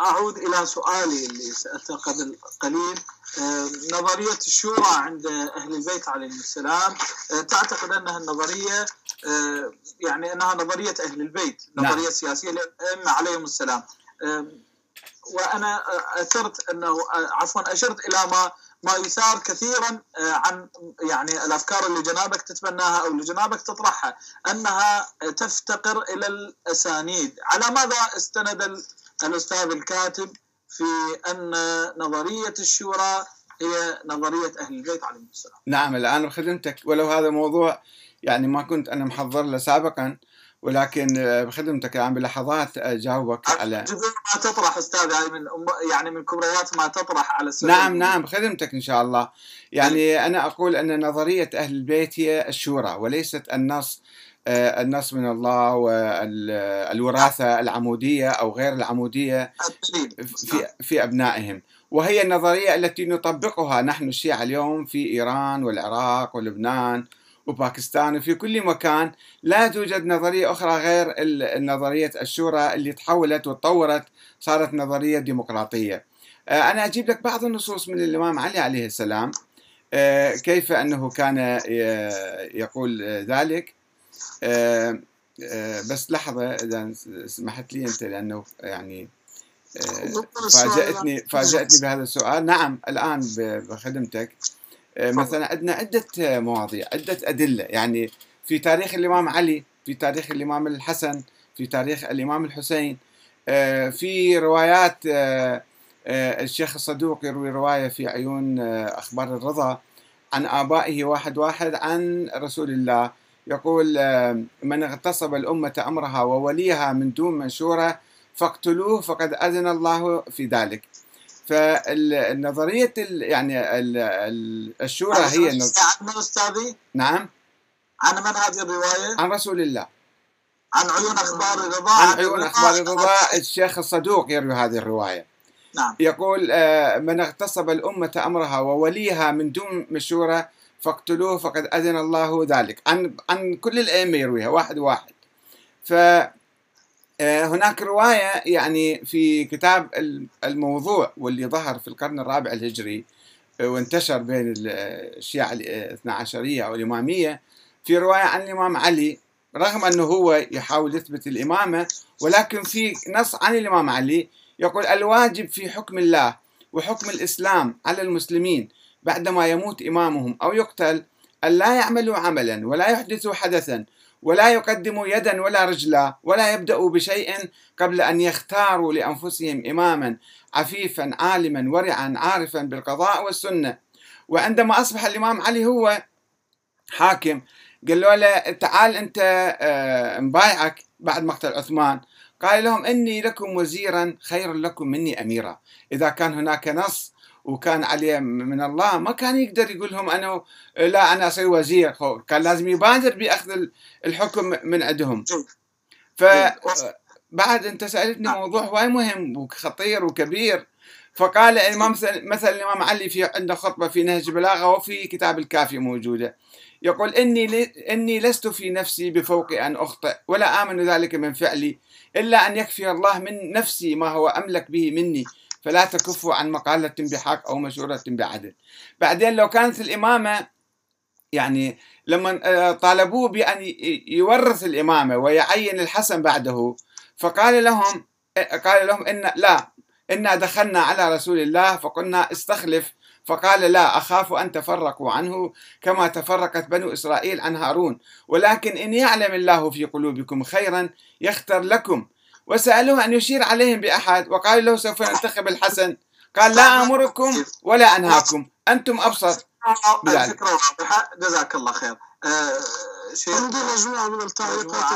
أعود إلى سؤالي اللي سألته قبل قليل. آه، نظرية الشورى عند أهل البيت عليهم السلام آه، تعتقد أنها النظرية آه، يعني أنها نظرية أهل البيت نعم. نظرية سياسية للأئمة عليهم السلام. وأنا أثرت أنه عفوا أشرت إلى ما ما يثار كثيرا عن يعني الأفكار اللي جنابك تتبناها أو اللي جنابك تطرحها أنها تفتقر إلى الأسانيد، على ماذا استند ال- الاستاذ الكاتب في أن نظرية الشورى هي نظرية أهل البيت عليهم السلام. نعم الآن بخدمتك. ولو هذا موضوع يعني ما كنت أنا محضر له سابقا ولكن بخدمتك الآن بلحظات أجاوبك على ما تطرح أستاذ هاي من يعني من كبريات ما تطرح على السؤال نعم نعم بخدمتك إن شاء الله. يعني أنا أقول أن نظرية أهل البيت هي الشورى وليست النص آه، النص من الله والوراثة العمودية أو غير العمودية في في أبنائهم. وهي النظرية التي نطبقها نحن الشيعة اليوم في إيران والعراق ولبنان وباكستان وفي كل مكان. لا توجد نظرية أخرى غير نظرية الشورى اللي تحولت وتطورت صارت نظرية ديمقراطية. آه، أنا أجيب لك بعض النصوص من الإمام علي عليه السلام. آه، كيف أنه كان يقول ذلك. آه، آه، بس لحظة إذا سمحت لي أنت لأنه يعني آه، فاجأتني فاجأتني بهذا السؤال. نعم الآن بخدمتك. مثلا عندنا عدة مواضيع عدة أدلة. يعني في تاريخ الإمام علي في تاريخ الإمام الحسن في تاريخ الإمام الحسين في روايات الشيخ الصدوق يروي رواية في عيون أخبار الرضا عن آبائه واحد واحد عن رسول الله. يقول من اغتصب الأمة أمرها ووليها من دون منشورة فاقتلوه فقد أذن الله في ذلك. فالنظرية ال- يعني ال- ال- الشورى هي النظ- عن من أستاذي؟ نعم. عن من هذه الرواية؟ عن رسول الله. عن عيون أخبار الرضا عن عيون أخبار الرضا الشيخ الصدوق يروي هذه الرواية. نعم. يقول آه، من اغتصب الأمة أمرها ووليها من دون مشورة فاقتلوه فقد أذن الله ذلك. عن عن كل الأئمة يرويها واحد واحد. ف آه، رواية يعني في كتاب ال- الموضوع واللي ظهر في القرن الرابع الهجري آه، وانتشر بين ال- الشيعة الاثنى عشرية أو الإمامية. في رواية عن الإمام علي رغم أنه هو يحاول يثبت الإمامة ولكن في نص عن الإمام علي يقول الواجب في حكم الله وحكم الإسلام على المسلمين بعدما يموت إمامهم أو يقتل أن لا يعملوا عملا ولا يحدثوا حدثا ولا يقدموا يدا ولا رجلا ولا يبدأوا بشيء قبل أن يختاروا لأنفسهم إماما عفيفا عالما ورعا عارفا بالقضاء والسنة. وعندما أصبح الإمام علي هو حاكم قال له تعال أنت آه، مبايعك بعد مقتل عثمان. قال لهم إني لكم وزيرا خير لكم مني أميرا. إذا كان هناك نص وكان عليه من الله ما كان يقدر يقول لهم أنا لا أنا أصير وزير كان لازم يبادر بأخذ الحكم من عندهم. فبعد أنت سألتني موضوع هواي مهم وخطير وكبير فقال الإمام مثلا الإمام علي في عنده خطبة في نهج البلاغه وفي كتاب الكافي موجودة. يقول إني ل... إني لست في نفسي بفوق أن أخطئ ولا آمن ذلك من فعلي إلا أن يكفي الله من نفسي ما هو أملك به مني. فلا تكفوا عن مقالة بحق أو مشورة بعدل. بعدين لو كانت الإمامة يعني لما آه، طالبوه بأن يورث الإمامة ويعين الحسن بعده فقال لهم آه، قال لهم إن لا إنا دخلنا على رسول الله فقلنا استخلف. فقال لا أخاف أن تفرقوا عنه كما تفرقت بنو إسرائيل عن هارون. ولكن إن يعلم الله في قلوبكم خيرا يختر لكم. وسألوه أن يشير عليهم بأحد وقالوا له سوف ننتخب الحسن. قال لا أمركم ولا أنهاكم أنتم أبصر بذلك. الفكرة واضحة. جزاك الله خير. آه، شيخ. عندي مجموعة من التعليقات